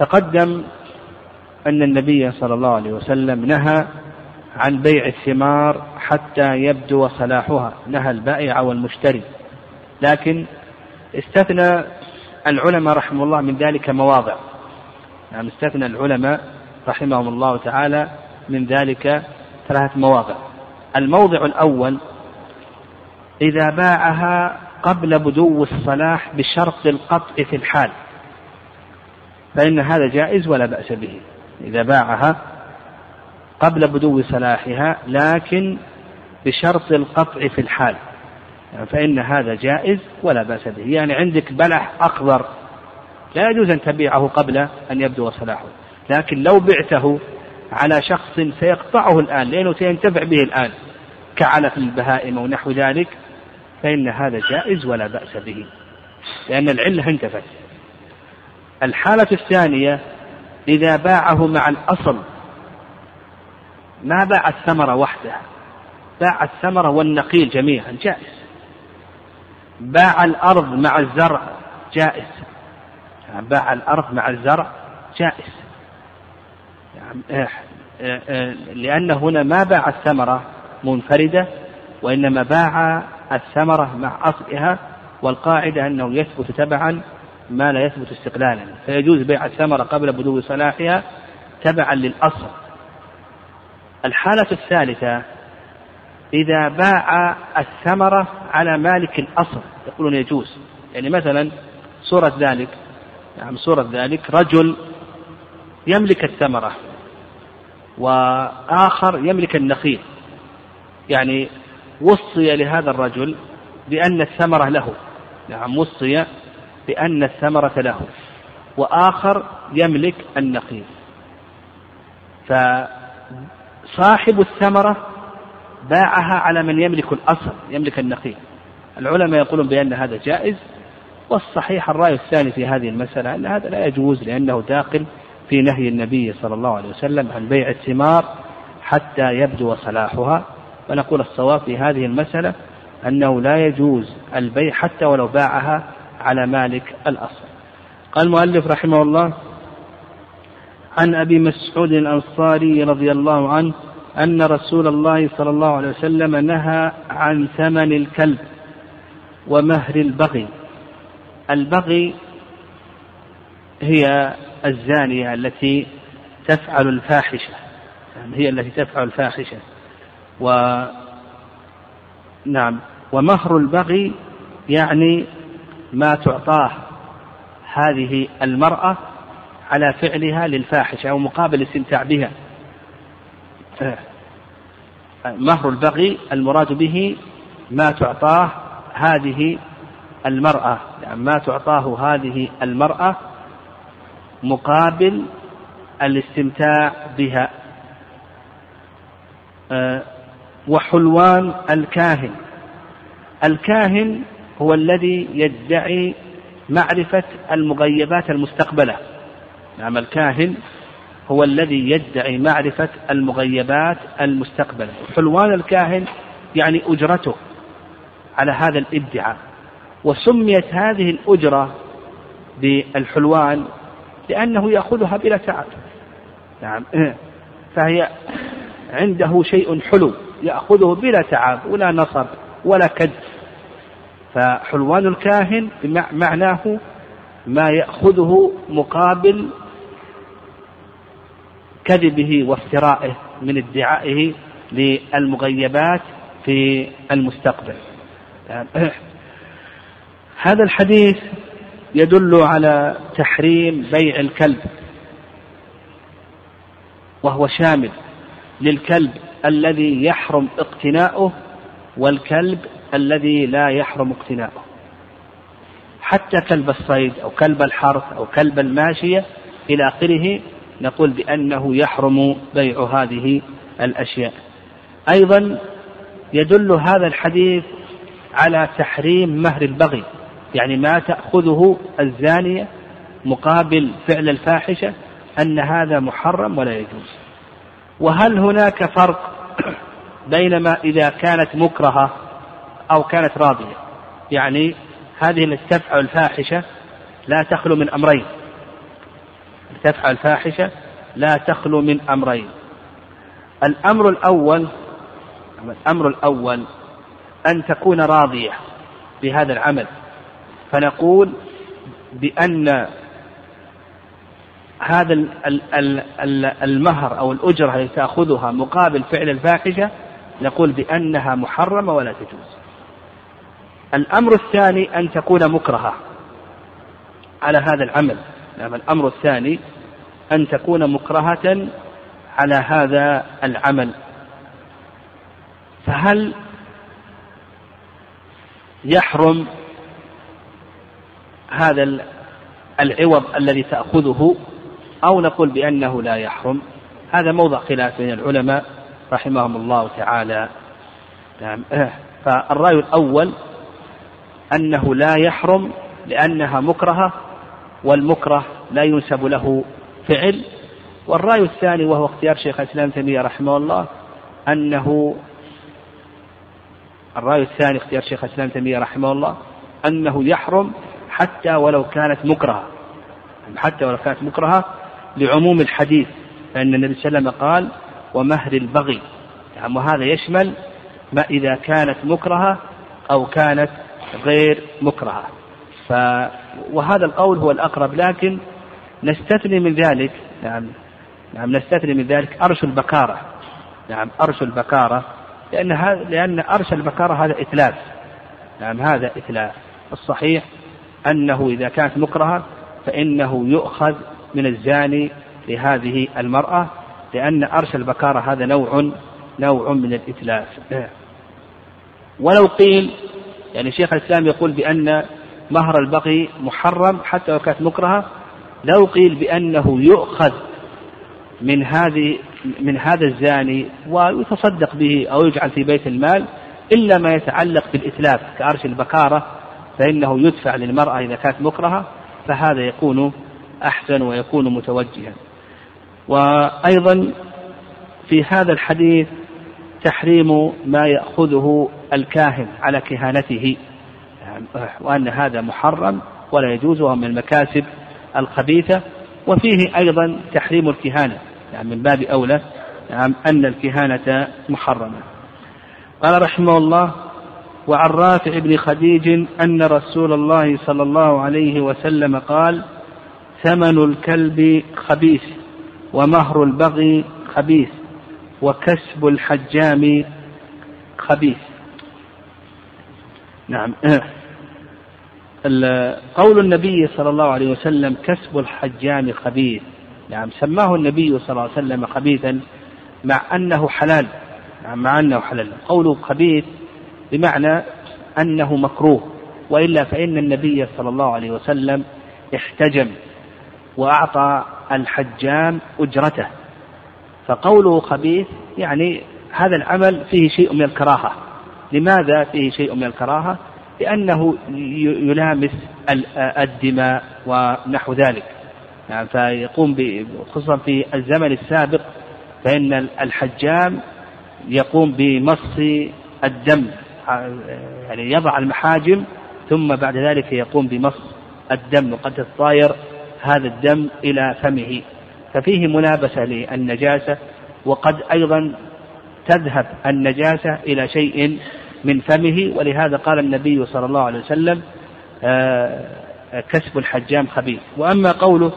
تقدم أن النبي صلى الله عليه وسلم نهى عن بيع الثمار حتى يبدو صلاحها نهى البائع والمشتري. لكن استثنى العلماء رحمه الله من ذلك مواضع. نعم استثنى العلماء رحمهم الله تعالى من ذلك ثلاثة مواضع. الموضع الأول إذا باعها قبل بدو الصلاح بشرط القطع في الحال. فإن هذا جائز ولا بأس به إذا باعها قبل بدو صلاحها لكن بشرط القطع في الحال. يعني فإن هذا جائز ولا بأس به. يعني عندك بلح أخضر لا يجوز أن تبيعه قبل أن يبدو صلاحه لكن لو بعته على شخص سيقطعه الآن لأنه سينتفع به الآن كعلف البهائم أو نحو ذلك فإن هذا جائز ولا بأس به. لأن العلة انتفت. الحالة الثانية إذا باعه مع الأصل ما باع الثمرة وحدها باع الثمرة والنقيل جميعا جائز. باع الأرض مع الزرع جائز. يعني باع الأرض مع الزرع جائز. يعني إيه، إيه، إيه، لأن هنا ما باع الثمرة منفردة وإنما باع الثمرة مع أصلها والقاعدة أنه يثبت تبعا ما لا يثبت استقلالا. فيجوز بيع الثمرة قبل بدو صلاحها تبعا للأصل. الحالة الثالثة إذا باع الثمرة على مالك الأصل يقولون يجوز. يعني مثلا صورة ذلك يعني صورة ذلك رجل يملك الثمرة وآخر يملك النخيل. يعني وصي لهذا الرجل بأن الثمرة له. نعم وصي بأن الثمرة له وآخر يملك النخيل فصاحب الثمرة باعها على من يملك الأصل يملك النخيل العلماء يقولون بأن هذا جائز والصحيح الرأي الثاني في هذه المسألة أن هذا لا يجوز لأنه داخل في نهي النبي صلى الله عليه وسلم عن بيع الثمار حتى يبدو صلاحها. ونقول الصواب في هذه المسألة أنه لا يجوز البيع حتى ولو باعها على مالك الأصل. قال المؤلف رحمه الله عن أبي مسعود الأنصاري رضي الله عنه أن رسول الله صلى الله عليه وسلم نهى عن ثمن الكلب ومهر البغي. البغي هي الزانية التي تفعل الفاحشة يعني هي التي تفعل الفاحشة. و نعم ومهر البغي يعني ما تعطاه هذه المرأة على فعلها للفاحشة أو مقابل الاستمتاع بها. مهر البغي المراد به ما تعطاه هذه المرأة. يعني ما تعطاه هذه المرأة مقابل الاستمتاع بها. آه، وحلوان الكاهن. الكاهن هو الذي يدعي معرفة المغيبات المستقبلة. نعم الكاهن هو الذي يدعي معرفة المغيبات المستقبلة. حلوان الكاهن يعني أجرته على هذا الادعاء وسميت هذه الأجرة بالحلوان لأنه يأخذها بلا تعب. نعم فهي عنده شيء حلو يأخذه بلا تعب ولا نصب ولا كد. فحلوان الكاهن معناه ما يأخذه مقابل كذبه وافترائه من ادعائه للمغيبات في المستقبل. هذا الحديث يدل على تحريم بيع الكلب وهو شامل للكلب الذي يحرم اقتناؤه والكلب الذي لا يحرم اقتناؤه. حتى كلب الصيد أو كلب الحرث أو كلب الماشية إلى آخره نقول بأنه يحرم بيع هذه الأشياء. أيضا يدل هذا الحديث على تحريم مهر البغي يعني ما تأخذه الزانية مقابل فعل الفاحشة أن هذا محرم ولا يجوز. وهل هناك فرق بينما إذا كانت مكرهة أو كانت راضية. يعني هذه التي الفاحشة لا تخلو من أمرين. تفعل فاحشة لا تخلو من أمرين. الأمر الأول الأمر الأول أن تكون راضية بهذا العمل. فنقول بأن هذا المهر أو الأجرة التي تأخذها مقابل فعل الفاحشة نقول بأنها محرمة ولا تجوز. الأمر الثاني أن تكون مكرهة على هذا العمل. نعم الأمر الثاني أن تكون مكرهة على هذا العمل. فهل يحرم هذا العوض الذي تأخذه أو نقول بأنه لا يحرم؟ هذا موضع خلاف بين العلماء رحمهم الله تعالى. نعم. فالرأي الأول أنه لا يحرم لأنها مكرهة والمكره لا ينسب له فعل. والرأي الثاني وهو اختيار شيخ الإسلام تيمية رحمه الله أنه الرأي الثاني اختيار شيخ الإسلام تيمية رحمه الله أنه يحرم حتى ولو كانت مكرهة. حتى ولو كانت مكرهة لعموم الحديث فإن النبي صلى الله عليه وسلم قال ومهر البغي يعني وهذا يشمل ما إذا كانت مكرهة أو كانت غير مكرهة. ف وهذا القول هو الأقرب لكن نستثني من ذلك نعم نعم نستثني من ذلك أرش البكارة. نعم أرش البكارة لأن هذا لأن أرش البكارة هذا إتلاف. نعم هذا إتلاف. الصحيح أنه إذا كانت مكرهة فإنه يؤخذ من الزاني لهذه المرأة لأن أرش البكارة هذا نوع نوع من الإتلاف. ولو قيل يعني شيخ الإسلام يقول بأن مهر البغي محرم حتى لو كانت مكرهة لو قيل بأنه يؤخذ من هذه من هذا الزاني ويتصدق به أو يجعل في بيت المال إلا ما يتعلق بالإتلاف كأرش البكارة فإنه يدفع للمرأة إذا كانت مكرهة فهذا يكون أحسن ويكون متوجها. وأيضا في هذا الحديث تحريم ما يأخذه الكاهن على كهانته وأن هذا محرم ولا يجوز وهو من المكاسب الخبيثة. وفيه أيضا تحريم الكهانة يعني من باب أولى يعني أن الكهانة محرمة. قال رحمه الله وعن رافع بن خديج أن رسول الله صلى الله عليه وسلم قال ثمن الكلب خبيث ومهر البغي خبيث. وكسب الحجام خبيث. نعم. قول النبي صلى الله عليه وسلم كسب الحجام خبيث. نعم. سماه النبي صلى الله عليه وسلم خبيثا مع أنه حلال. نعم. مع أنه حلال. قوله خبيث بمعنى أنه مكروه. وإلا فإن النبي صلى الله عليه وسلم احتجم وأعطى الحجام أجرته. فقوله خبيث يعني هذا العمل فيه شيء من الكراهة. لماذا فيه شيء من الكراهة؟ لأنه يلامس الدماء ونحو ذلك. يعني فيقوم خصوصا في الزمن السابق فإن الحجام يقوم بمص الدم. يعني يضع المحاجم ثم بعد ذلك يقوم بمص الدم. وقد تطاير هذا الدم إلى فمه. ففيه ملابسة للنجاسة وقد أيضا تذهب النجاسة إلى شيء من فمه ولهذا قال النبي صلى الله عليه وسلم آه، كسب الحجام خبيث. وأما قوله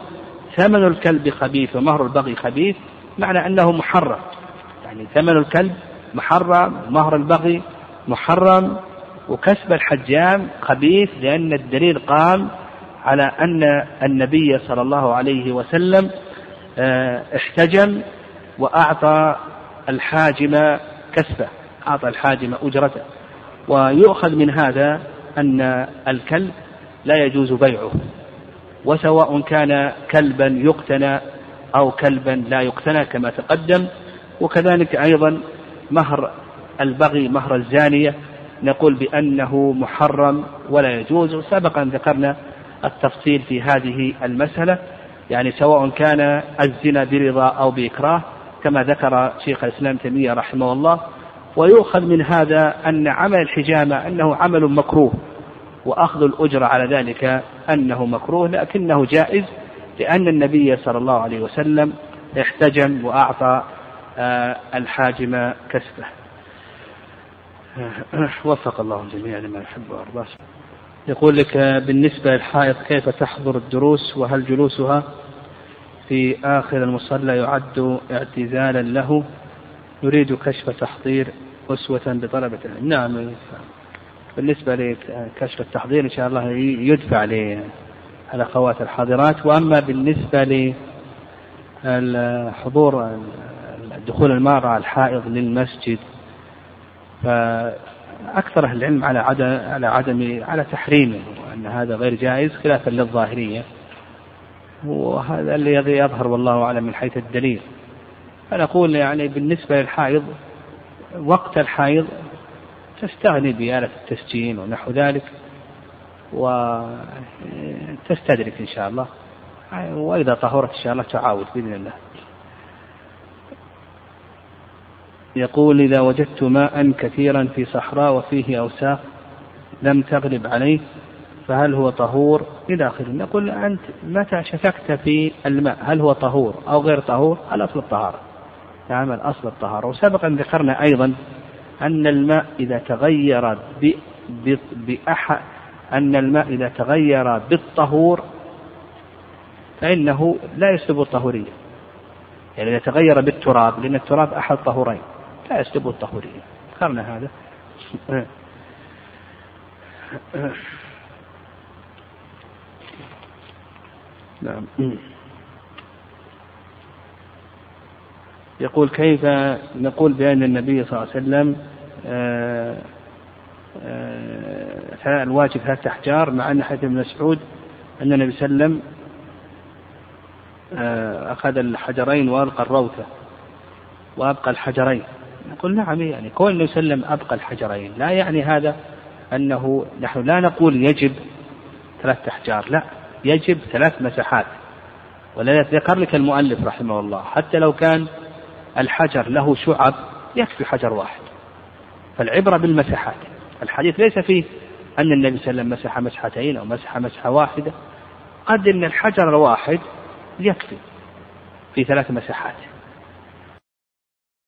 ثمن الكلب خبيث ومهر البغي خبيث معنى أنه محرم. يعني ثمن الكلب محرم مهر البغي محرم وكسب الحجام خبيث لأن الدليل قام على أن النبي صلى الله عليه وسلم احتجم وأعطى الحاجم كسبه أعطى الحاجم أجرته. ويؤخذ من هذا أن الكلب لا يجوز بيعه وسواء كان كلبا يقتنى أو كلبا لا يقتنى كما تقدم. وكذلك أيضا مهر البغي مهر الزانية. نقول بأنه محرم ولا يجوز. وسبق أن ذكرنا التفصيل في هذه المسألة. يعني سواء كان الزنا برضا أو بإكراه كما ذكر شيخ الإسلام تيمية رحمه الله ويؤخذ من هذا أن عمل الحجامة أنه عمل مكروه وأخذ الأجرة على ذلك أنه مكروه لكنه جائز لأن النبي صلى الله عليه وسلم احتجم وأعطى آه، الحاجم كسبه. وفق الله الجميع لما يحب ويرضى يقول لك بالنسبة للحائط كيف تحضر الدروس؟ وهل جلوسها في آخر المصلى يعد اعتزالا له؟ يريد كشف تحضير أسوة بطلبة العلم. نعم بالنسبة لكشف التحضير إن شاء الله يدفع للأخوات الحاضرات. وأما بالنسبة لحضور دخول المرأة الحائض للمسجد فأكثر أهل العلم على عدم على عدم على تحريمه وأن هذا غير جائز خلافا للظاهرية. وهذا الذي يظهر والله أعلم من حيث الدليل. فنقول يعني بالنسبة للحائض وقت الحائض تستغني بآلة التسجيل ونحو ذلك وتستدرك إن شاء الله. وإذا طهرت إن شاء الله تعاود بإذن الله. يقول إذا وجدت ماء كثيرا في صحراء وفيه أوساخ لم تغلب عليه فهل هو طهور؟ إلى آخره. نقول أنت متى شككت في الماء؟ هل هو طهور أو غير طهور؟ الأصل الطهارة. تعمل أصل الطهارة. وسبقا ذكرنا أيضا أن الماء إذا تغير بأحد أن الماء إذا تغير بالطهور فإنه لا يسلب الطهورية. يعني إذا تغير بالتراب لأن التراب أحد طهورين. لا يسلب الطهورية ذكرنا هذا. نعم. يقول كيف نقول بأن النبي صلى الله عليه وسلم آه، آه، الواجب ثلاثة أحجار مع أن حديث ابن مسعود أن النبي صلى الله عليه وسلم آه، أخذ الحجرين وألقى الروثة. وأبقى الحجرين. نقول نعم يعني كون النبي صلى الله عليه وسلم أبقى الحجرين لا يعني هذا أنه نحن لا نقول يجب ثلاثة أحجار لا يجب ثلاث مساحات. ولذلك ذكر لك المؤلف رحمه الله حتى لو كان الحجر له شعب يكفي حجر واحد. فالعبرة بالمساحات الحديث ليس فيه أن النبي صلى الله عليه وسلم مسح مسحتين أو مسح مسحة واحدة. قد أن الحجر الواحد يكفي في ثلاث مساحات.